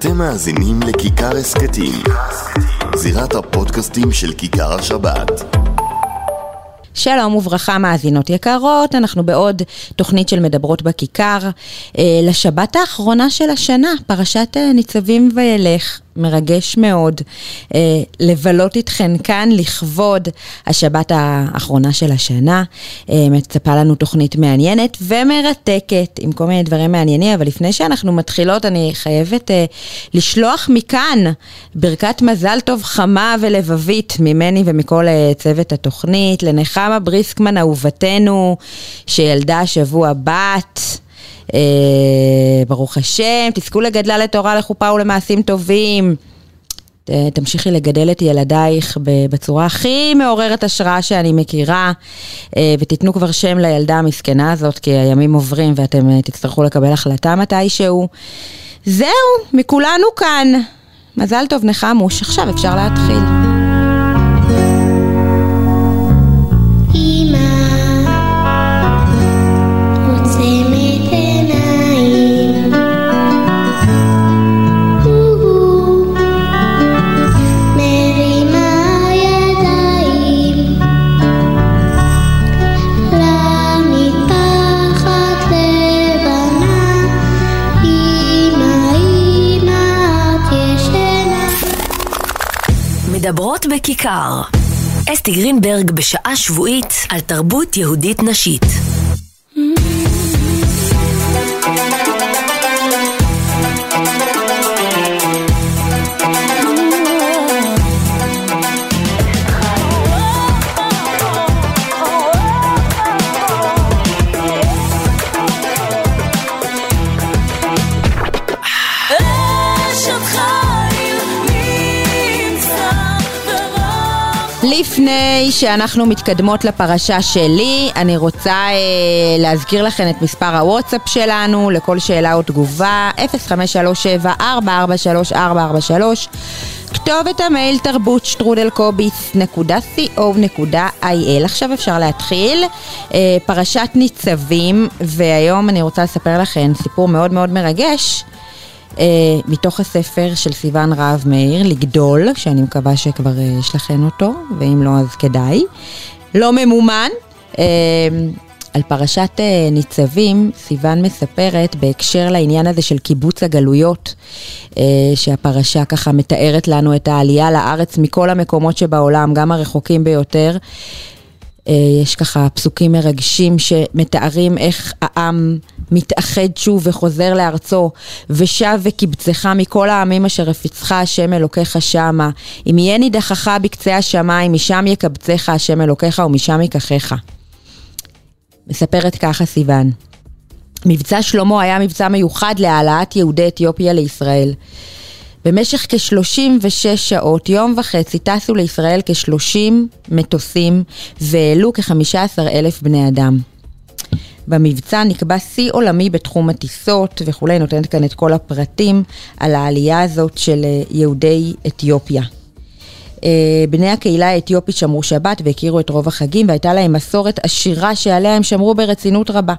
אתם מאזינים לכיכר הסכתים, זירת הפודקאסטים של כיכר השבת. שלום וברכה מאזינות יקרות, אנחנו בעוד תוכנית של מדברות בכיכר. אה, לשבת האחרונה של השנה, פרשת אה, ניצבים וילך, מרגש מאוד אה, לבלות איתכן כאן לכבוד השבת האחרונה של השנה. מצפה לנו תוכנית מעניינת ומרתקת עם כל מיני דברים מעניינים, אבל לפני שאנחנו מתחילות אני חייבת לשלוח מכאן ברכת מזל טוב חמה ולבבית ממני ומכל צוות התוכנית, לנחמה בריסקמן אהובתנו, שילדה השבוע בת. אה, ברוך השם, תזכו לגדלה לתורה, לחופה ולמעשים טובים. תמשיכי לגדל את ילדייך בצורה הכי מעוררת השראה שאני מכירה, אה, ותיתנו כבר שם לילדה המסכנה הזאת, כי הימים עוברים ואתם אה, תצטרכו לקבל החלטה מתישהו. זהו, מכולנו כאן. מזל טוב, נחמוש. עכשיו אפשר להתחיל. בכיכר. אסתי גרינברג בשעה שבועית על תרבות יהודית נשית. לפני שאנחנו מתקדמות לפרשה שלי, אני רוצה אה, להזכיר לכם את מספר הוואטסאפ שלנו לכל שאלה או תגובה, 0537-443-443. כתובת המייל תרבות שטרודלקוביס.co.il. עכשיו אפשר להתחיל. אה, פרשת ניצבים, והיום אני רוצה לספר לכם סיפור מאוד מאוד מרגש. אה, מתוך הספר של סיון רהב מאיר, לגדול, שאני מקווה שכבר אה, יש לכם אותו, ואם לא אז כדאי. לא ממומן. אה, על פרשת אה, ניצבים, סיון מספרת בהקשר לעניין הזה של קיבוץ הגלויות, אה, שהפרשה ככה מתארת לנו את העלייה לארץ מכל המקומות שבעולם, גם הרחוקים ביותר. אה, יש ככה פסוקים מרגשים שמתארים איך העם מתאחד שוב וחוזר לארצו, ושב וקבצך מכל העמים אשר הפיצך השם אלוקיך שמה. אם יהיה נידחך בקצה השמיים, משם יקבצך השם אלוקיך ומשם ייקחך. מספרת ככה סיוון. מבצע שלמה היה מבצע מיוחד להעלאת יהודי אתיופיה לישראל. במשך כ-36 שעות, יום וחצי, טסו לישראל כ-30 מטוסים והעלו כ-15 אלף בני אדם. במבצע נקבע שיא עולמי בתחום הטיסות וכולי, נותנת כאן את כל הפרטים על העלייה הזאת של אה, יהודי אתיופיה. אה, בני הקהילה האתיופית שמרו שבת והכירו את רוב החגים והייתה להם מסורת עשירה שעליה הם שמרו ברצינות רבה.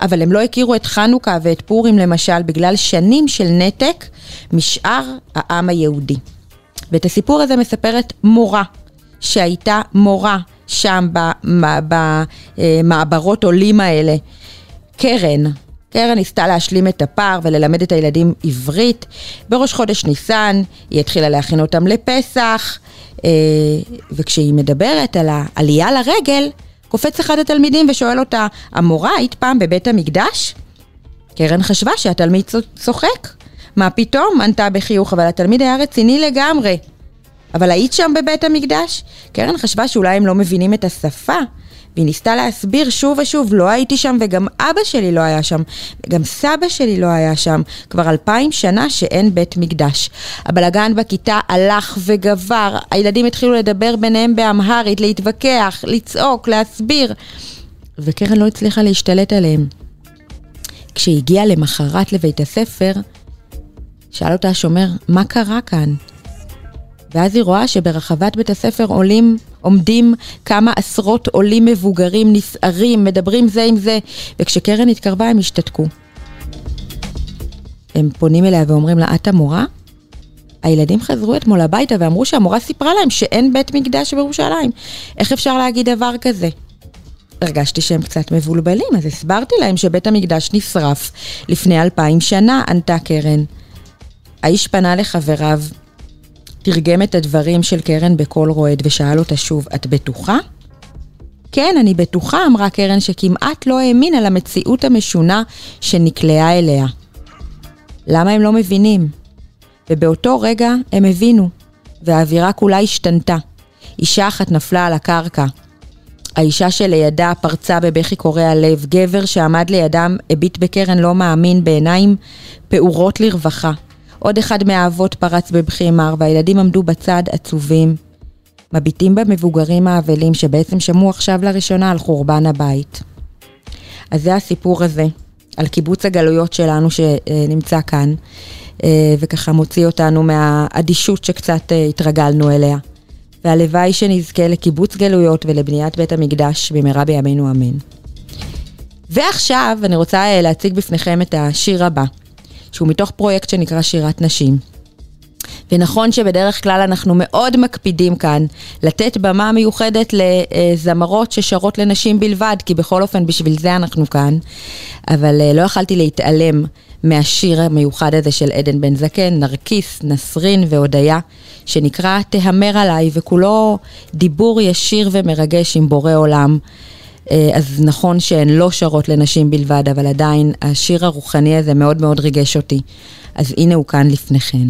אבל הם לא הכירו את חנוכה ואת פורים למשל בגלל שנים של נתק משאר העם היהודי. ואת הסיפור הזה מספרת מורה, שהייתה מורה שם במעברות עולים האלה. קרן, קרן ניסתה להשלים את הפער וללמד את הילדים עברית. בראש חודש ניסן היא התחילה להכין אותם לפסח, אה, וכשהיא מדברת על העלייה לרגל, קופץ אחד התלמידים ושואל אותה, המורה, היית פעם בבית המקדש? קרן חשבה שהתלמיד צוחק. מה פתאום? ענתה בחיוך, אבל התלמיד היה רציני לגמרי. אבל היית שם בבית המקדש? קרן חשבה שאולי הם לא מבינים את השפה, והיא ניסתה להסביר שוב ושוב, לא הייתי שם וגם אבא שלי לא היה שם, וגם סבא שלי לא היה שם, כבר אלפיים שנה שאין בית מקדש. הבלגן בכיתה הלך וגבר, הילדים התחילו לדבר ביניהם באמהרית, להתווכח, לצעוק, להסביר, וקרן לא הצליחה להשתלט עליהם. כשהגיעה למחרת לבית הספר, שאל אותה השומר, מה קרה כאן? ואז היא רואה שברחבת בית הספר עולים, עומדים כמה עשרות עולים מבוגרים, נסערים, מדברים זה עם זה, וכשקרן התקרבה הם השתתקו. הם פונים אליה ואומרים לה, את המורה? הילדים חזרו אתמול הביתה ואמרו שהמורה סיפרה להם שאין בית מקדש בירושלים. איך אפשר להגיד דבר כזה? הרגשתי שהם קצת מבולבלים, אז הסברתי להם שבית המקדש נשרף לפני אלפיים שנה, ענתה קרן. האיש פנה לחבריו, תרגם את הדברים של קרן בקול רועד ושאל אותה שוב, את בטוחה? כן, אני בטוחה, אמרה קרן שכמעט לא האמינה למציאות המשונה שנקלעה אליה. למה הם לא מבינים? ובאותו רגע הם הבינו, והאווירה כולה השתנתה. אישה אחת נפלה על הקרקע. האישה שלידה פרצה בבכי קורע לב, גבר שעמד לידם הביט בקרן לא מאמין בעיניים פעורות לרווחה. עוד אחד מהאבות פרץ בבכי מר, והילדים עמדו בצד עצובים, מביטים במבוגרים האבלים שבעצם שמעו עכשיו לראשונה על חורבן הבית. אז זה הסיפור הזה, על קיבוץ הגלויות שלנו שנמצא כאן, וככה מוציא אותנו מהאדישות שקצת התרגלנו אליה. והלוואי שנזכה לקיבוץ גלויות ולבניית בית המקדש במהרה בימינו אמן. ועכשיו אני רוצה להציג בפניכם את השיר הבא, שהוא מתוך פרויקט שנקרא שירת נשים. ונכון שבדרך כלל אנחנו מאוד מקפידים כאן לתת במה מיוחדת לזמרות ששרות לנשים בלבד, כי בכל אופן בשביל זה אנחנו כאן, אבל לא יכלתי להתעלם מהשיר המיוחד הזה של עדן בן זקן, נרקיס, נסרין והודיה, שנקרא תהמר עליי, וכולו דיבור ישיר ומרגש עם בורא עולם. אז נכון שהן לא שרות לנשים בלבד, אבל עדיין השיר הרוחני הזה מאוד מאוד ריגש אותי. אז הנה הוא כאן לפניכן.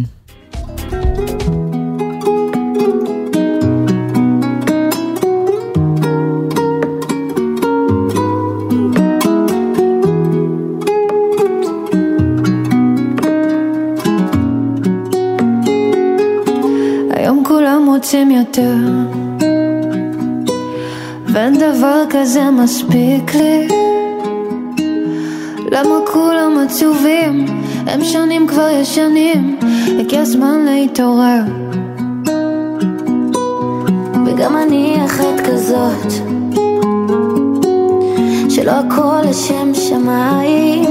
כזה מספיק לי? למה כולם עצובים? הם שנים כבר ישנים. הגיע הזמן להתעורר. וגם אני אחת כזאת שלא הכל לשם שמיים.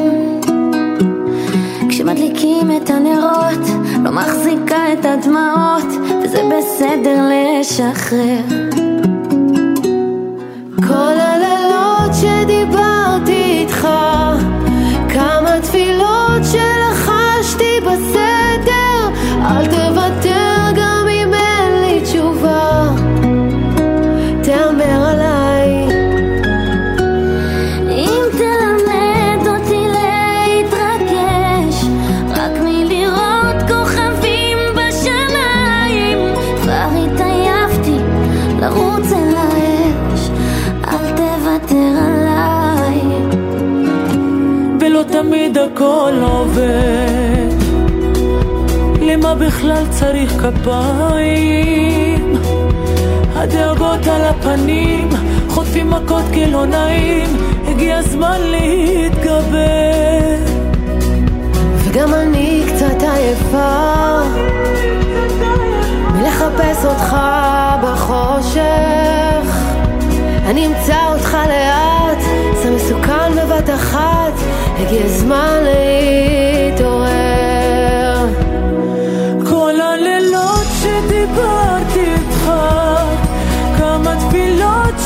כשמדליקים את הנרות לא מחזיקה את הדמעות וזה בסדר לשחרר בכלל צריך כפיים? הדאגות על הפנים, חוטפים מכות כי לא נעים, הגיע הזמן להתגבר. וגם אני קצת עייפה מלחפש אותך בחושך אני אמצא אותך לאט, זה מסוכן בבת אחת הגיע הזמן להתעורר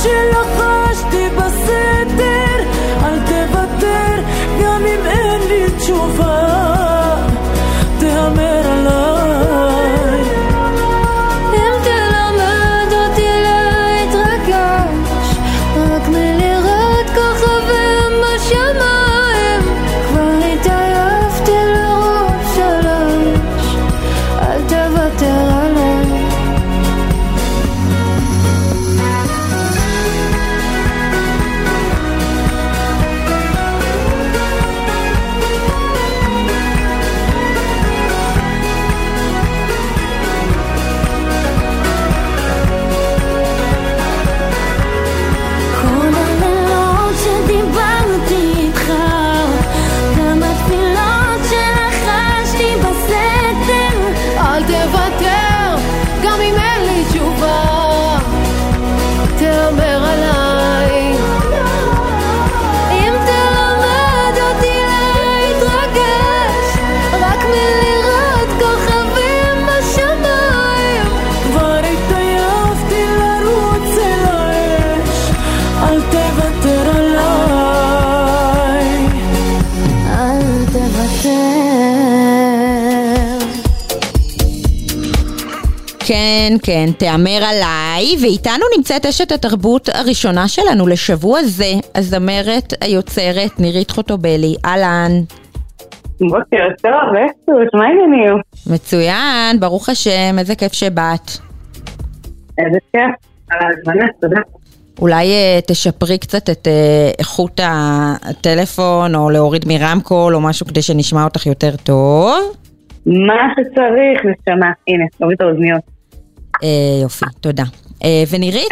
תפילות שלחשתי כן, כן, תהמר עליי, ואיתנו נמצאת אשת התרבות הראשונה שלנו לשבוע זה, הזמרת, היוצרת, נירית חוטובלי. אהלן. בוקר טוב, אסוס, מה העניינים? מצוין, ברוך השם, איזה כיף שבאת. איזה כיף, על ההזמנה, תודה. אולי אה, תשפרי קצת את אה, איכות הטלפון, או להוריד מרמקול, או משהו כדי שנשמע אותך יותר טוב. מה שצריך, נשמה. הנה, תוריד את האוזניות. אה, יופי, תודה. אה, ונירית.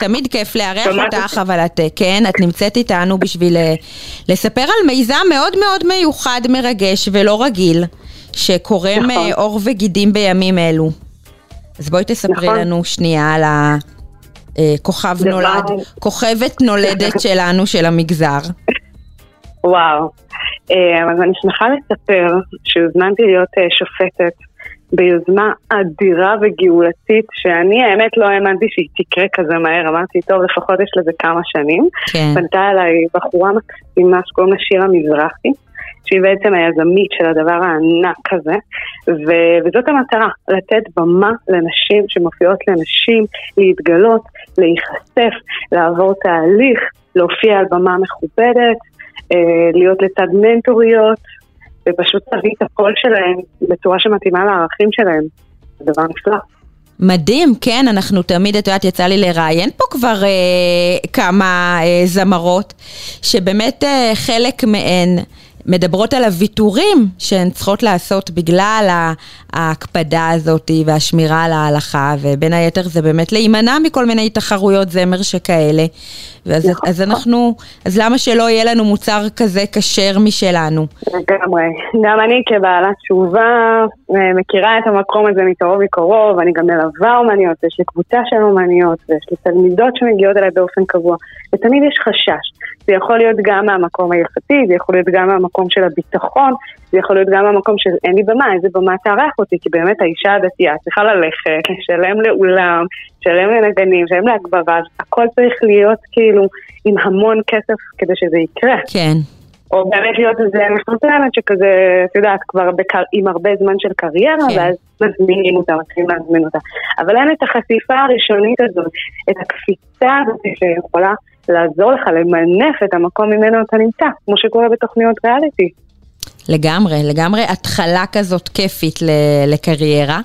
תמיד כיף לארח אותך. אבל את, אה, כן, את נמצאת איתנו בשביל אה, לספר על מיזם מאוד מאוד מיוחד, מרגש ולא רגיל, שקורם נכון. אה, עור וגידים בימים אלו. אז בואי תספרי נכון. לנו שנייה על הכוכב דבר- נולד, כוכבת נולדת שלנו, של המגזר. וואו. אה, אז אני שמחה לספר שהוזמנתי להיות אה, שופטת ביוזמה אדירה וגאולתית, שאני האמת לא האמנתי שהיא תקרה כזה מהר, אמרתי, טוב, לפחות יש לזה כמה שנים. כן, פנתה אליי בחורה מקסימה שקוראים לה שירה מזרחי, שהיא בעצם היזמית של הדבר הענק הזה, ו- וזאת המטרה, לתת במה לנשים שמופיעות לנשים, להתגלות, להיחשף, לעבור תהליך, להופיע על במה מכובדת, אה, להיות לצד מנטוריות, ופשוט להביא את הקול שלהם בצורה שמתאימה לערכים שלהם. זה דבר נפלא. מדהים, כן, אנחנו תמיד, את יודעת, יצא לי לראיין פה כבר אה, כמה אה, זמרות, שבאמת אה, חלק מהן מדברות על הוויתורים שהן צריכות לעשות בגלל ההקפדה הזאת והשמירה על ההלכה, ובין היתר זה באמת להימנע מכל מיני תחרויות זמר שכאלה. ואז, נכון. אז אנחנו, אז למה שלא יהיה לנו מוצר כזה כשר משלנו? לגמרי. גם אני כבעלת תשובה אה, מכירה את המקום הזה מקרוב מקרוב, אני גם מלווה אומניות, יש לי קבוצה של אומניות, ויש לי תלמידות שמגיעות אליי באופן קבוע, ותמיד יש חשש. זה יכול להיות גם מהמקום ההלכתי, זה יכול להיות גם מהמקום של הביטחון, זה יכול להיות גם מהמקום של אין לי במה, איזה במה תארח אותי, כי באמת האישה הדתייה צריכה ללכת, לשלם לאולם, לשלם לנגנים, לשלם להגברה, הכל צריך להיות כאילו עם המון כסף כדי שזה יקרה. כן, או באמת להיות איזה מפורסמת שכזה, את יודעת, כבר בקר... עם הרבה זמן של קריירה, כן. ואז מזמינים אותה, מתחילים להזמין אותה. אבל אין את החשיפה הראשונית הזאת, את הקפיצה הזאת שיכולה לעזור לך למנף את המקום ממנו אתה נמצא, כמו שקורה בתוכניות ריאליטי. לגמרי, לגמרי התחלה כזאת כיפית ל- לקריירה,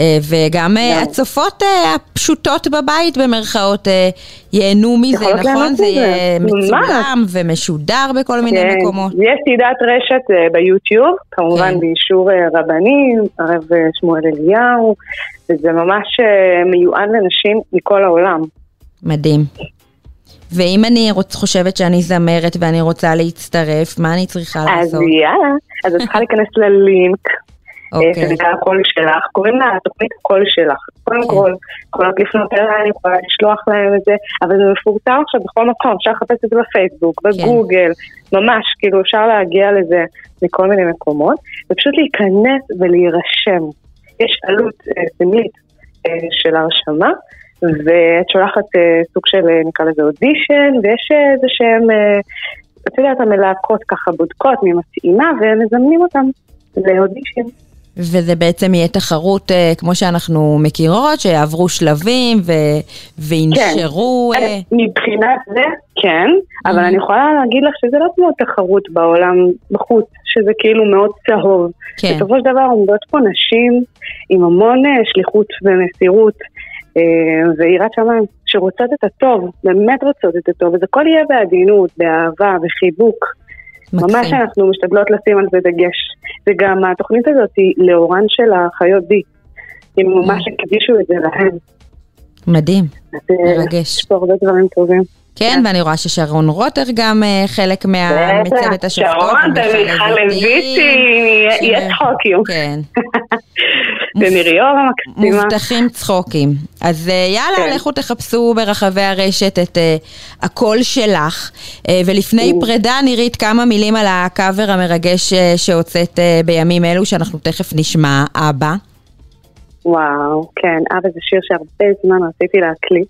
אה, וגם אה, גם. הצופות אה, הפשוטות בבית במרכאות אה, ייהנו מזה, נכון? זה. יהיה. מצולם ומשודר בכל מיני כן, מקומות. יש סדרת רשת אה, ביוטיוב, כמובן כן. באישור אה, רבנים, הרב אה, שמואל אליהו, וזה ממש אה, מיועד לנשים מכל העולם. מדהים. ואם אני רוצ, חושבת שאני זמרת ואני רוצה להצטרף, מה אני צריכה אז לעשות? יאללה, אז את צריכה להיכנס ללינק, אה, אוקיי, שנקרא הקול שלך, קוראים לה תוכנית הקול שלך. קודם כן. כל, יכולות לפנות אליי, אני יכולה לשלוח להם את זה, אבל זה מפורסם עכשיו בכל מקום, אפשר לחפש את זה בפייסבוק, כן. בגוגל, ממש, כאילו אפשר להגיע לזה מכל מיני מקומות, ופשוט להיכנס ולהירשם. יש עלות אה, סמלית אה, של הרשמה, ואת שולחת אה, סוג של, אה, נקרא לזה אודישן, ויש אה, איזה שהם, את יודעת, המלהקות ככה בודקות מי מתאימה, ומזמנים אותם לאודישן. וזה בעצם יהיה תחרות אה, כמו שאנחנו מכירות, שיעברו שלבים ו- וינשרו... כן. אה, מבחינת זה, כן, אבל Mhm. אני יכולה להגיד לך שזה לא כמו תחרות בעולם בחוץ, שזה כאילו מאוד צהוב. כן, בסופו של דבר עומדות פה נשים עם המון שליחות ומסירות ויראת שמיים, שרוצות את הטוב, באמת רוצות את הטוב, אז הכל יהיה בעדינות, באהבה, בחיבוק. ממש מקסים. אנחנו משתדלות לשים על זה דגש. וגם התוכנית הזאת היא לאורן של החיות בי. הם ממש הקדישו את זה להם. מדהים. אה, מרגש. יש פה הרבה דברים טובים. כן, ואני רואה ששרון רוטר גם אה, חלק מה- מצוות השופטות. שרון ומיכל לויטי, יהיה צחוקים. כן, ומירי אור המקסימה. מובטחים צחוקים. אז אה, יאללה, כן. לכו תחפשו ברחבי הרשת את אה, הקול שלך. ולפני. פרידה, נירית, כמה מילים על הקאבר המרגש שהוצאת בימים אלו, שאנחנו תכף נשמע, אבא. וואו, כן, אבא זה שיר שהרבה זמן רציתי להקליט,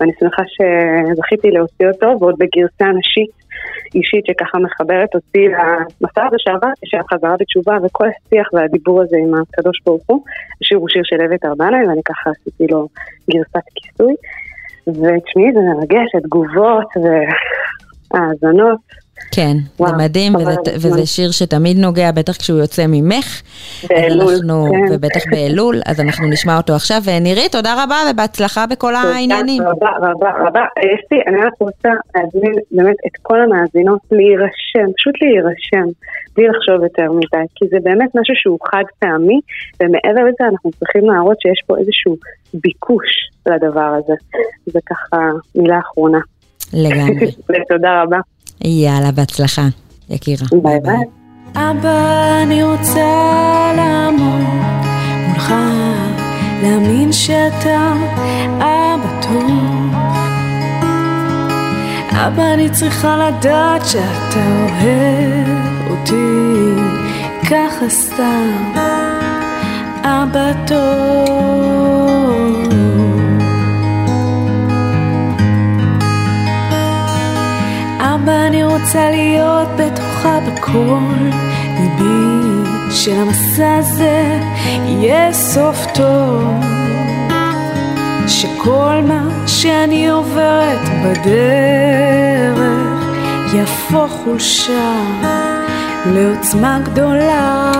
ואני שמחה שזכיתי להוציא אותו, ועוד בגרסה נשית, אישית, שככה מחברת אותי למסע הזה שעברתי, של החזרה בתשובה, וכל השיח והדיבור הזה עם הקדוש ברוך הוא. השיר הוא שיר של אבט ארבנאי, ואני ככה עשיתי לו גרסת כיסוי. ותשמעי, זה מרגש, התגובות והאזנות. כן, וואו, זה מדהים, וזה. וזה שיר שתמיד נוגע, בטח כשהוא יוצא ממך. באלול, אנחנו, כן. ובטח באלול, אז אנחנו נשמע אותו עכשיו. ונירית, תודה רבה ובהצלחה בכל העניינים. תודה רבה רבה רבה. אסתי, אני רק רוצה להזמין באמת את כל המאזינות להירשם, פשוט להירשם, בלי לחשוב יותר מדי, כי זה באמת משהו שהוא חד פעמי, ומעבר לזה אנחנו צריכים להראות שיש פה איזשהו ביקוש לדבר הזה. זה ככה מילה אחרונה. לגמרי. ותודה רבה. יאללה, בהצלחה, יקירה. ביי ביי. אבא, אני רוצה לעמוד מולך, להאמין שאתה אבא טוב. אבא, אני צריכה לדעת שאתה אוהב אותי ככה סתם, אבא טוב. אבא, אני רוצה להיות בטוחה בכל ליבי, שלמסע הזה יהיה סוף טוב. שכל מה שאני עוברת בדרך יהפוך חולשה לעוצמה גדולה.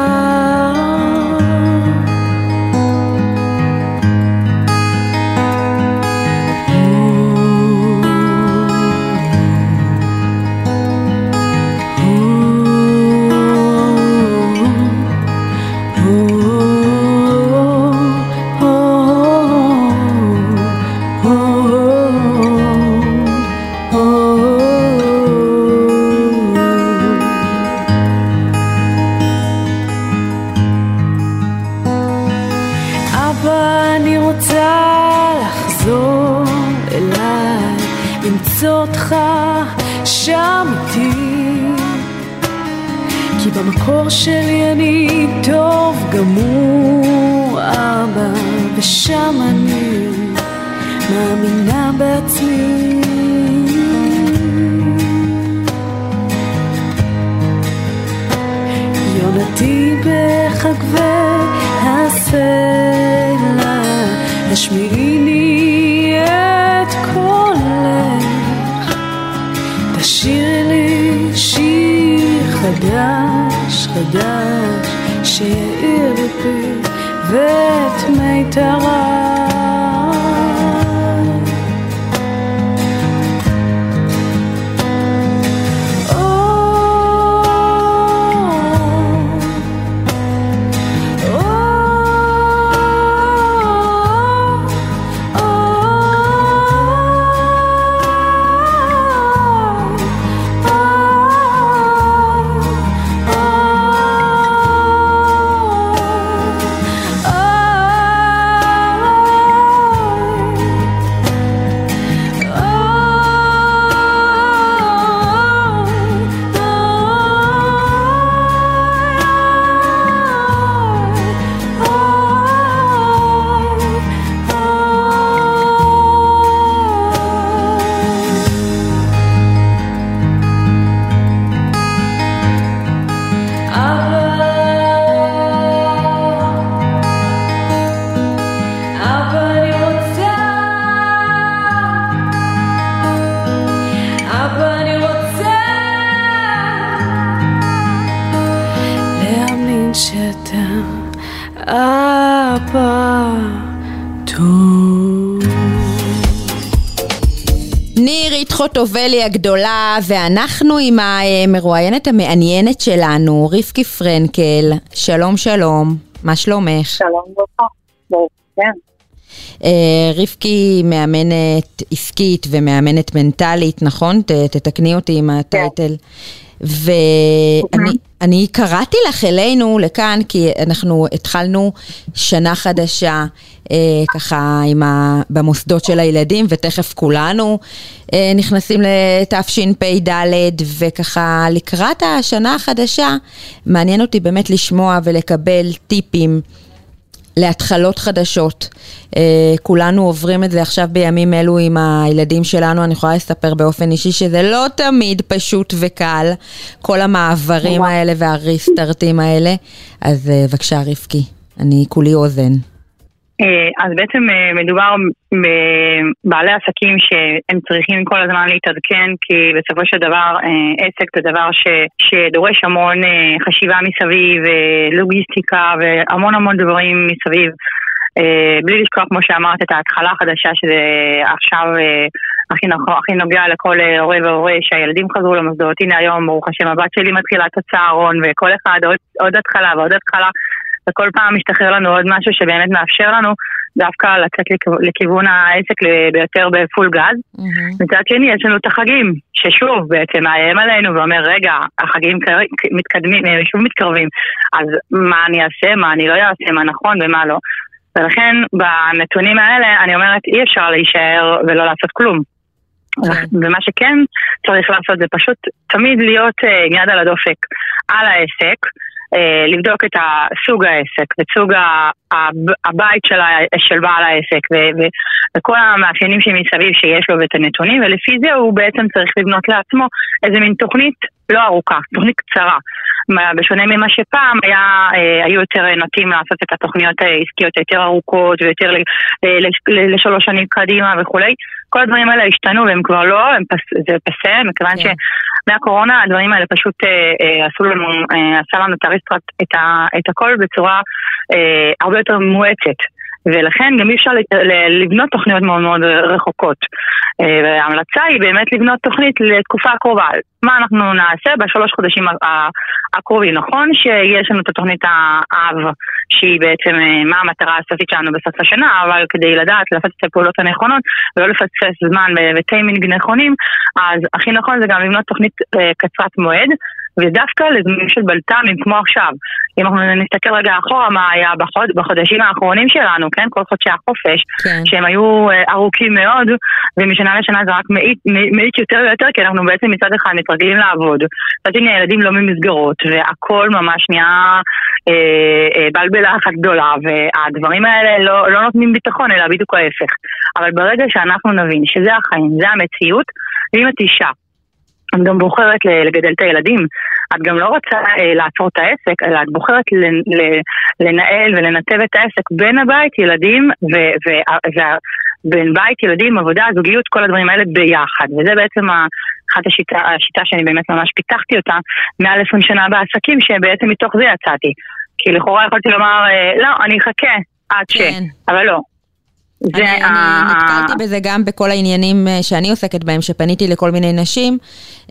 נירית חוטובלי הגדולה, ואנחנו עם המרואיינת המעניינת שלנו, רבקי פרנקל. שלום, שלום, מה שלומך? שלום וברכה. כן. אה, רבקי מאמנת עסקית ומאמנת מנטלית, נכון? ת, תתקני אותי עם הטייטל. ואני אני קראתי לך אלינו לכאן כי אנחנו התחלנו שנה חדשה אה, ככה עם ה, במוסדות של הילדים ותכף כולנו אה, נכנסים לתשפ"ד וככה לקראת השנה החדשה מעניין אותי באמת לשמוע ולקבל טיפים להתחלות חדשות. אה, כולנו עוברים את זה עכשיו בימים אלו עם הילדים שלנו, אני יכולה לספר באופן אישי שזה לא תמיד פשוט וקל, כל המעברים האלה והריסטארטים האלה. אז אה, בבקשה רבקי, אני כולי אוזן. אה, אז בעצם אה, מדובר בבעלי עסקים שהם צריכים כל הזמן להתעדכן כי בסופו של דבר אה, עסק זה דבר ש, שדורש המון חשיבה מסביב, לוגיסטיקה והמון המון דברים מסביב. בלי לשכוח, כמו שאמרת, את ההתחלה החדשה שזה עכשיו הכי, נכון, הכי נוגע לכל הורה והורה שהילדים חזרו למוסדות. הנה היום, ברוך השם, הבת שלי מתחילה את הצהרון וכל אחד עוד, עוד התחלה ועוד התחלה. וכל פעם משתחרר לנו עוד משהו שבאמת מאפשר לנו דווקא לצאת לכיוון העסק ביותר בפול גז. Mm-hmm. מצד שני, יש לנו את החגים, ששוב בעצם מאיים עלינו ואומר, רגע, החגים מתקדמים, אה, שוב מתקרבים, אז מה אני אעשה, מה אני לא אעשה, מה נכון ומה לא. ולכן בנתונים האלה אני אומרת, אי אפשר להישאר ולא לעשות כלום. כן. ומה שכן צריך לעשות זה פשוט תמיד להיות אה, עם יד על הדופק על העסק. אה, לבדוק את סוג העסק וסוג הבית של, של בעל העסק וכל המאפיינים שמסביב שיש לו ואת הנתונים ולפי זה הוא בעצם צריך לבנות לעצמו איזה מין תוכנית לא ארוכה, תוכנית קצרה. בשונה ממה שפעם היה, אה, היו יותר נוטים לעשות את התוכניות העסקיות היותר ארוכות ויותר לשלוש שנים קדימה וכולי. כל הדברים האלה השתנו והם כבר לא, הם פס, זה פסה, מכיוון yeah. כן. שמהקורונה הדברים האלה פשוט אה, אה, עשו לנו, אה, עשה לנו את, הריסטרט, את, ה, את הכל בצורה אה, הרבה יותר מואצת. ולכן גם אי אפשר לבנות תוכניות מאוד מאוד רחוקות. אה, וההמלצה היא באמת לבנות תוכנית לתקופה הקרובה. מה אנחנו נעשה בשלוש חודשים הקרובים? נכון שיש לנו את התוכנית האב, שהיא בעצם אה, מה המטרה הסופית שלנו בסוף השנה, אבל כדי לדעת לעשות את הפעולות הנכונות ולא לפספס זמן וטיימינג נכונים, אז הכי נכון זה גם לבנות תוכנית אה, קצרת מועד. ודווקא לזמנים של בלת"מים כמו עכשיו. אם אנחנו נסתכל רגע אחורה מה היה בחוד, בחודשים האחרונים שלנו, כן? כל חודשי החופש, כן. שהם היו uh, ארוכים מאוד, ומשנה לשנה זה רק מאיץ יותר ויותר, כי אנחנו בעצם מצד אחד מתרגלים לעבוד. מצד שני הילדים לא ממסגרות, והכל ממש נהיה אה, אה, בלבלה אחת גדולה, והדברים האלה לא, לא נותנים ביטחון, אלא בדיוק ההפך. אבל ברגע שאנחנו נבין שזה החיים, זה המציאות, ואם את אישה את גם בוחרת לגדל את הילדים. את גם לא רוצה אה, לעצור את העסק, אלא את בוחרת לנהל ולנתב את העסק בין הבית, ילדים, ובין בית, ילדים, עבודה, זוגיות, כל הדברים האלה ביחד. וזה בעצם אחת השיטה, השיטה שאני באמת ממש פיתחתי אותה מעל 20 שנה בעסקים, שבעצם מתוך זה יצאתי. כי לכאורה יכולתי לומר, אה, לא, אני אחכה עד ש... כן. אבל לא. זה אני, ה... אני נתקלתי בזה גם בכל העניינים אה, שאני עוסקת בהם, שפניתי לכל מיני נשים.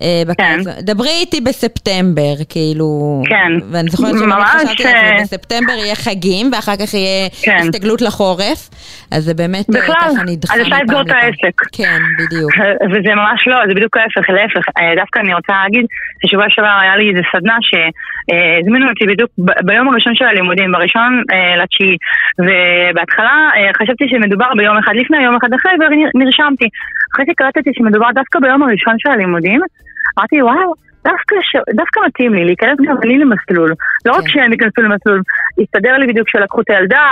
אה, כן. דברי איתי בספטמבר, כאילו... כן. ואני זוכרת שממש חשבתי על זה, בספטמבר יהיה חגים, ואחר כך יהיה כן. הסתגלות לחורף, אז זה באמת בכלל, אז אפשר לסגור את העסק. כן, בדיוק. וזה ממש לא, זה בדיוק ההפך, להפך. דווקא אני רוצה להגיד, בשבוע שעבר היה לי איזה סדנה שהזמינו אותי בדיוק ביום הראשון של הלימודים, בראשון לתשיעי, ובהתחלה חשבתי שמדובר... מדובר ביום אחד לפני, יום אחד אחרי, ונרשמתי. אחרי שקלטתי שמדובר דווקא ביום הראשון של הלימודים, אמרתי, וואו, דווקא, ש... דווקא מתאים לי להיכנס גם אני למסלול. לא רק כן. שהם ייכנסו למסלול, הסתדר לי בדיוק שלקחו את הילדה,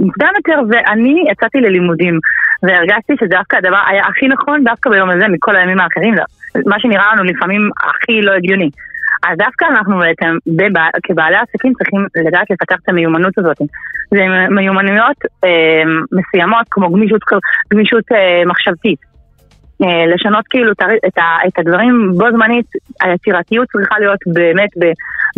מוקדם יותר, ואני יצאתי ללימודים. והרגשתי שדווקא הדבר היה הכי נכון דווקא ביום הזה מכל הימים האחרים, מה שנראה לנו לפעמים הכי לא הגיוני. אז דווקא אנחנו בעצם, כבעלי עסקים, צריכים לדעת לפתח את המיומנות הזאת. זה מיומנויות אה, מסוימות, כמו גמישות, גמישות אה, מחשבתית. אה, לשנות כאילו את, את, את הדברים בו זמנית, היצירתיות צריכה להיות באמת ב,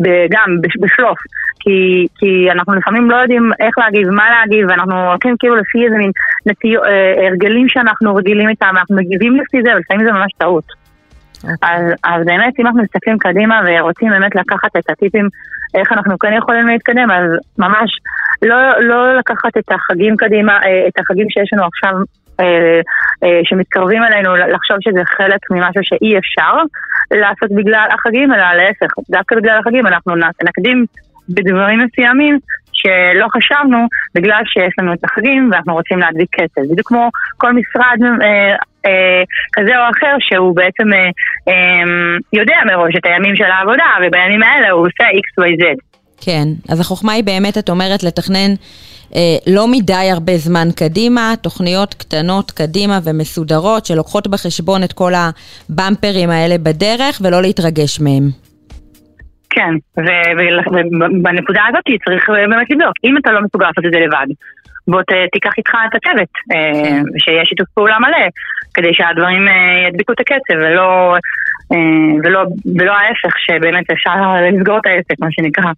ב, גם בשלוף. כי, כי אנחנו לפעמים לא יודעים איך להגיב, מה להגיב, ואנחנו הולכים כאילו לפי איזה מין נטי, אה, הרגלים שאנחנו רגילים איתם, ואנחנו מגיבים לפי זה, ולפעמים זה ממש טעות. Okay. אז, אז באמת, אם אנחנו מסתכלים קדימה ורוצים באמת לקחת את הטיפים איך אנחנו כן יכולים להתקדם, אז ממש לא, לא לקחת את החגים קדימה, אה, את החגים שיש לנו עכשיו, אה, אה, שמתקרבים אלינו, לחשוב שזה חלק ממשהו שאי אפשר לעשות בגלל החגים, אלא להפך, דווקא בגלל החגים אנחנו נקדים בדברים מסוימים שלא חשבנו בגלל שיש לנו את החגים ואנחנו רוצים להדביק כסף. בדיוק כמו כל משרד אה, כזה או אחר שהוא בעצם אה, אה, יודע מראש את הימים של העבודה ובימים האלה הוא עושה XYZ. כן, אז החוכמה היא באמת, את אומרת, לתכנן אה, לא מדי הרבה זמן קדימה, תוכניות קטנות קדימה ומסודרות שלוקחות בחשבון את כל הבמפרים האלה בדרך ולא להתרגש מהם. כן, ובנקודה הזאת צריך באמת לבדוק, אם אתה לא מסוגל לעשות את זה לבד, בוא תיקח איתך את הצוות, אה, כן. שיהיה שיתוף פעולה מלא, כדי שהדברים אה, ידביקו את הקצב ולא, אה, ולא, ולא ההפך, שבאמת אפשר לסגור את העסק, מה שנקרא.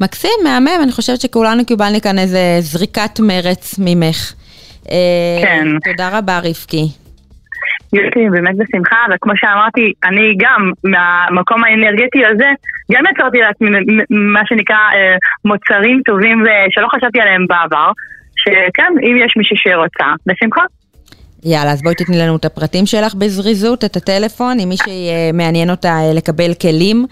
מקסים, מהמם, אני חושבת שכולנו קיבלנו כאן איזה זריקת מרץ ממך. כן. תודה רבה, רבקי. יופי, באמת בשמחה, וכמו שאמרתי, אני גם, מהמקום האנרגטי הזה, גם יצרתי לעצמי מה שנקרא אה, מוצרים טובים ו- שלא חשבתי עליהם בעבר, שכן, אם יש מישהי שרוצה, בשמחה. יאללה, אז בואי תתני לנו את הפרטים שלך בזריזות, את הטלפון, אם מישהי אה, מעניין אותה אה, לקבל כלים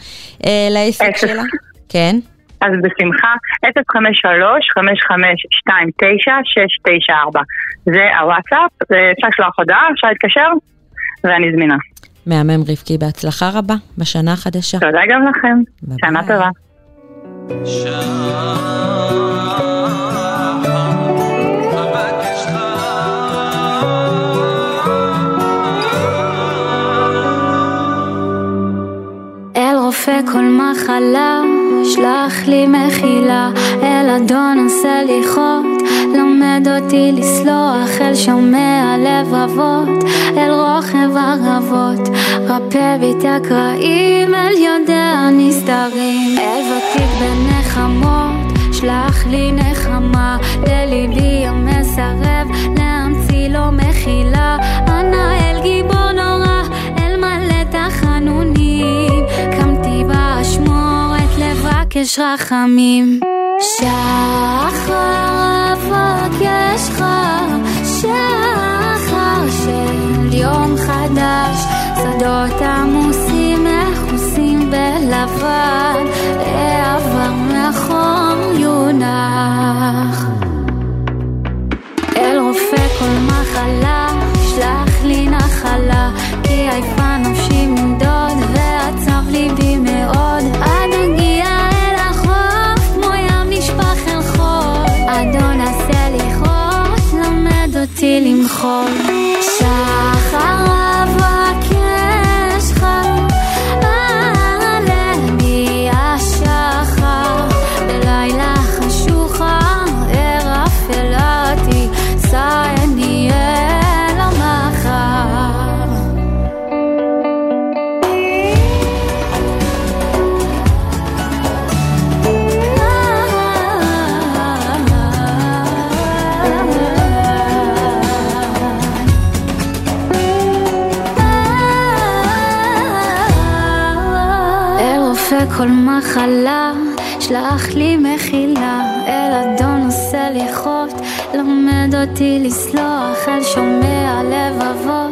אה, לעסק. שלה. כן. אז בשמחה, 053-5529-694. זה הוואטסאפ, אפשר לשלוח הודעה, אפשר להתקשר, ואני זמינה. מהמם רבקי, בהצלחה רבה בשנה החדשה. תודה גם לכם, ביי שנה. טובה. אל רופא כל מחלה, שלח לי מחילה, אל אדון עושה לי חוט, למד אותי לסלוח, אל שומע לבבות, אל רוכב ערבות, רפא בי את הקרעים, אל יודע נסתרים, אל ותיק בנחמות, שלח לי נחמה, לליבי המסרב, להמציא לו מחילה, אנא לבקש רחמים. שחר אבקשך, שחר של יום חדש, שדות עמוסים מכוסים בלבן,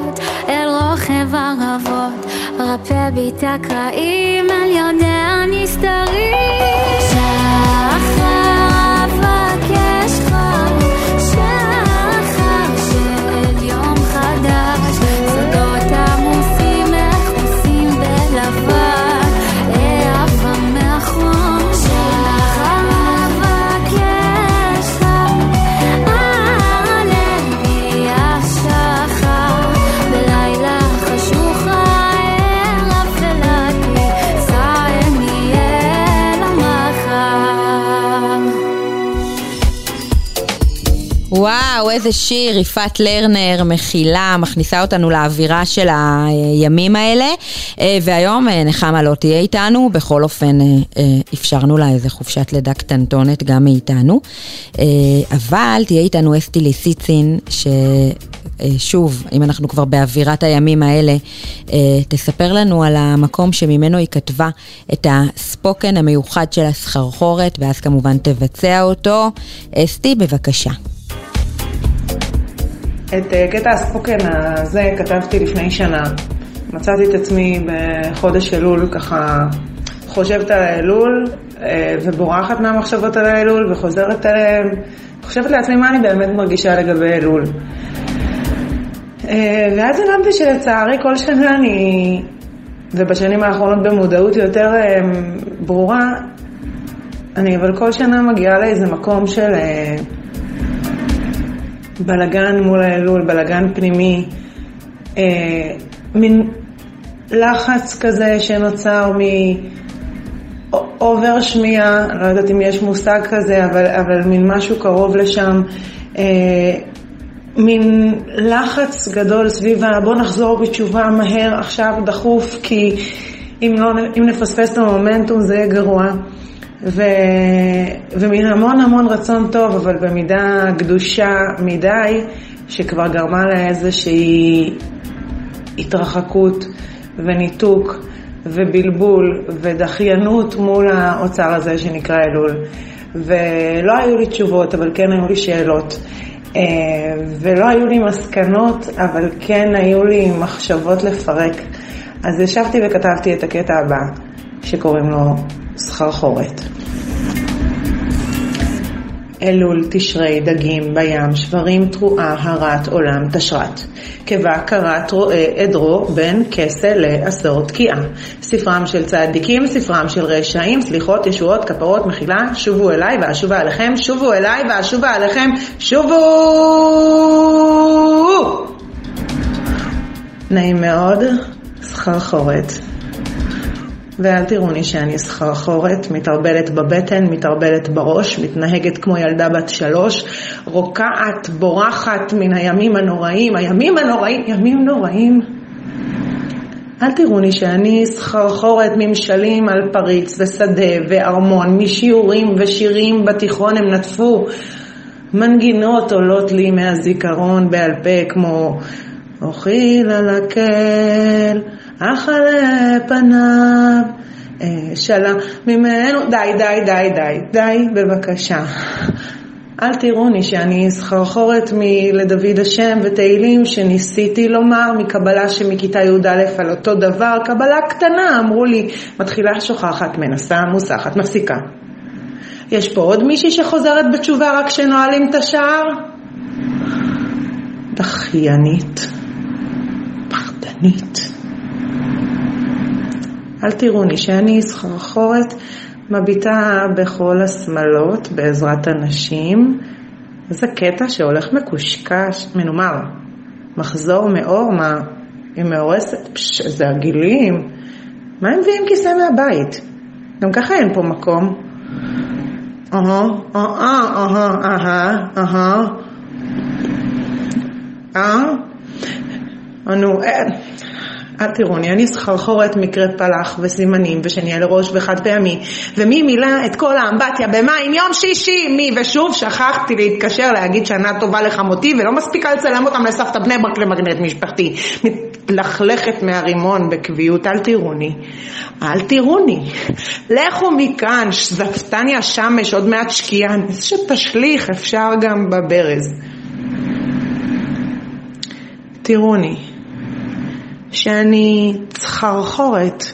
לבבות, אל רוכב ערבות, רפא בי את הקרעים, אל יודע נסתרים. איזה שיר, יפעת לרנר, מכילה, מכניסה אותנו לאווירה של הימים האלה. אה, והיום אה, נחמה לא תהיה איתנו, בכל אופן אה, אפשרנו לה איזה חופשת לידה קטנטונת גם מאיתנו. אבל תהיה איתנו אסתי ליסיצין, ששוב, אם אנחנו כבר באווירת הימים האלה, תספר לנו על המקום שממנו היא כתבה את הספוקן המיוחד של הסחרחורת, ואז כמובן תבצע אותו. אסתי, בבקשה. את אה, קטע הספוקן הזה כתבתי לפני שנה. מצאתי את עצמי בחודש אלול ככה חושבת על האלול אה, ובורחת מהמחשבות על האלול וחוזרת עליהן. חושבת לעצמי מה אני באמת מרגישה לגבי אלול. אה, ואז הבנתי שלצערי כל שנה אני, ובשנים האחרונות במודעות יותר ברורה, אני אבל כל שנה מגיעה לאיזה מקום של בלגן מול האלול, בלגן פנימי, אה, מין לחץ כזה שנוצר מאובר שמיעה, לא יודעת אם יש מושג כזה, אבל, אבל מין משהו קרוב לשם. אה, מין לחץ גדול סביב ה... בוא נחזור בתשובה מהר, עכשיו, דחוף, כי אם, לא, אם נפספס את המומנטום זה יהיה גרוע. ו... ומין המון המון רצון טוב, אבל במידה גדושה מדי, שכבר גרמה לאיזושהי התרחקות וניתוק ובלבול ודחיינות מול האוצר הזה שנקרא אלול. ולא היו לי תשובות, אבל כן היו לי שאלות. אה, ולא היו לי מסקנות, אבל כן היו לי מחשבות לפרק. אז ישבתי וכתבתי את הקטע הבא, שקוראים לו סחרחורת. אלול, תשרי, דגים, בים, שברים, תרועה, הרת, עולם, תשרת. קיבה, כרת, רועה, עדרו, בין כסה לעשור תקיעה. ספרם של צדיקים, ספרם של רשעים, סליחות, ישועות, כפרות, מחילה, שובו אליי ואשובה עליכם, שובו אליי ואשובה עליכם, שובו! נעים מאוד, סחרחורת. ואל תראוני שאני סחרחורת, מתערבלת בבטן, מתערבלת בראש, מתנהגת כמו ילדה בת שלוש, רוקעת, בורחת מן הימים הנוראים, הימים הנוראים, ימים נוראים. אל תראוני שאני סחרחורת ממשלים על פריץ ושדה וארמון, משיעורים ושירים בתיכון הם נטפו. מנגינות עולות לי מהזיכרון בעל פה כמו אוכיל על הקל, אכלה פניו, שאלה ממנו, די, די, די, די, די, בבקשה. אל תראוני שאני סחרחורת מלדוד השם ותהילים שניסיתי לומר מקבלה שמכיתה י"א על אותו דבר, קבלה קטנה, אמרו לי, מתחילה שוכחת, מנסה, מוסחת, מפסיקה. יש פה עוד מישהי שחוזרת בתשובה רק כשנועלים את השער? דחיינית, פחדנית. אל תראוני שאני סחרחורת מביטה בכל השמלות בעזרת הנשים. איזה קטע שהולך מקושקש, מנומר. מחזור מאור, מה? היא מאורסת? פש, איזה הגילים. מה הם מביאים כיסא מהבית? גם ככה אין פה מקום. אהה, אהה, אהה, אהה, אהה. אה? נו, אין. אל תראוני, אני סחרחורת מקרה פלח וסימנים ושנהיה לראש וחד פעמי ומי מילא את כל האמבטיה במים יום שישי? מי? ושוב שכחתי להתקשר להגיד שנה טובה לחמותי ולא מספיקה לצלם אותם לסבתא בני ברק למגנט משפחתי. מתלכלכת מהרימון בקביעות אל תראוני אל תראוני. לכו מכאן זפתני השמש עוד מעט שקיעה שתשליך אפשר גם בברז. תראוני שאני צחרחורת,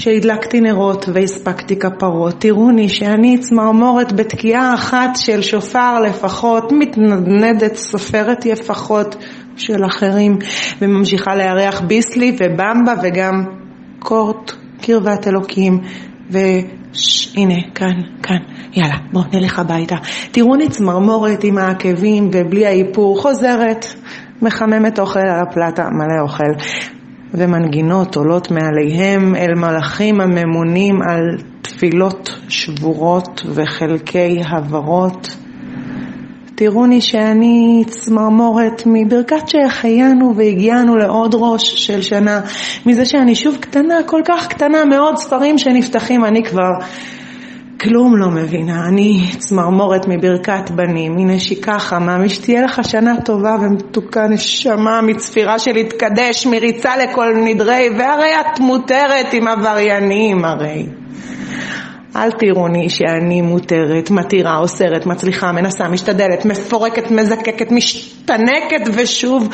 שהדלקתי נרות והספקתי כפרות. תראוני שאני צמרמורת בתקיעה אחת של שופר לפחות, מתנדנדת, סופרת יפחות של אחרים, וממשיכה לארח ביסלי ובמבה וגם קורט, קרבת אלוקים, והנה, כאן, כאן, יאללה, בואו נלך הביתה. תראוני צמרמורת עם העקבים ובלי האיפור, חוזרת. מחממת אוכל על הפלטה, מלא אוכל, ומנגינות עולות מעליהם אל מלאכים הממונים על תפילות שבורות וחלקי הברות. תראוני שאני צמרמורת מברכת שהחיינו והגיענו לעוד ראש של שנה, מזה שאני שוב קטנה, כל כך קטנה, מאוד ספרים שנפתחים, אני כבר כלום לא מבינה, אני צמרמורת מברכת בנים, מנשיקה חמה, משתהיה לך שנה טובה ומתוקה נשמה, מצפירה של התקדש, מריצה לכל נדרי, והרי את מותרת עם עבריינים הרי. אל תראוני שאני מותרת, מתירה, אוסרת, מצליחה, מנסה, משתדלת, מפורקת, מזקקת, משתנקת ושוב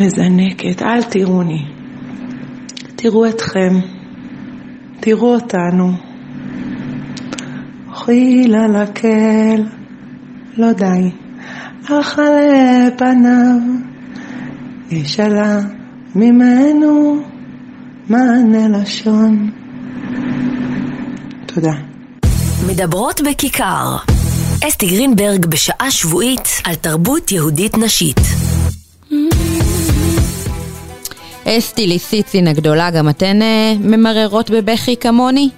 מזנקת. אל תראוני. תראו אתכם. תראו אותנו. אוכיל על הקל, לא די, אכלה פניו, ישאלה ממנו מענה לשון. תודה. מדברות בכיכר. אסתי גרינברג בשעה שבועית על תרבות יהודית נשית. אסתי ליסיצין הגדולה, גם אתן אה, ממררות בבכי כמוני?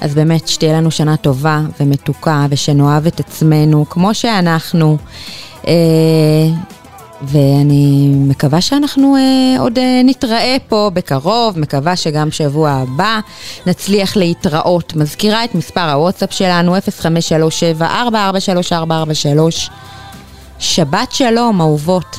אז באמת שתהיה לנו שנה טובה ומתוקה ושנאהב את עצמנו כמו שאנחנו. אה, ואני מקווה שאנחנו אה, עוד אה, נתראה פה בקרוב, מקווה שגם שבוע הבא נצליח להתראות. מזכירה את מספר הוואטסאפ שלנו, 0537 443443 שבת שלום, אהובות.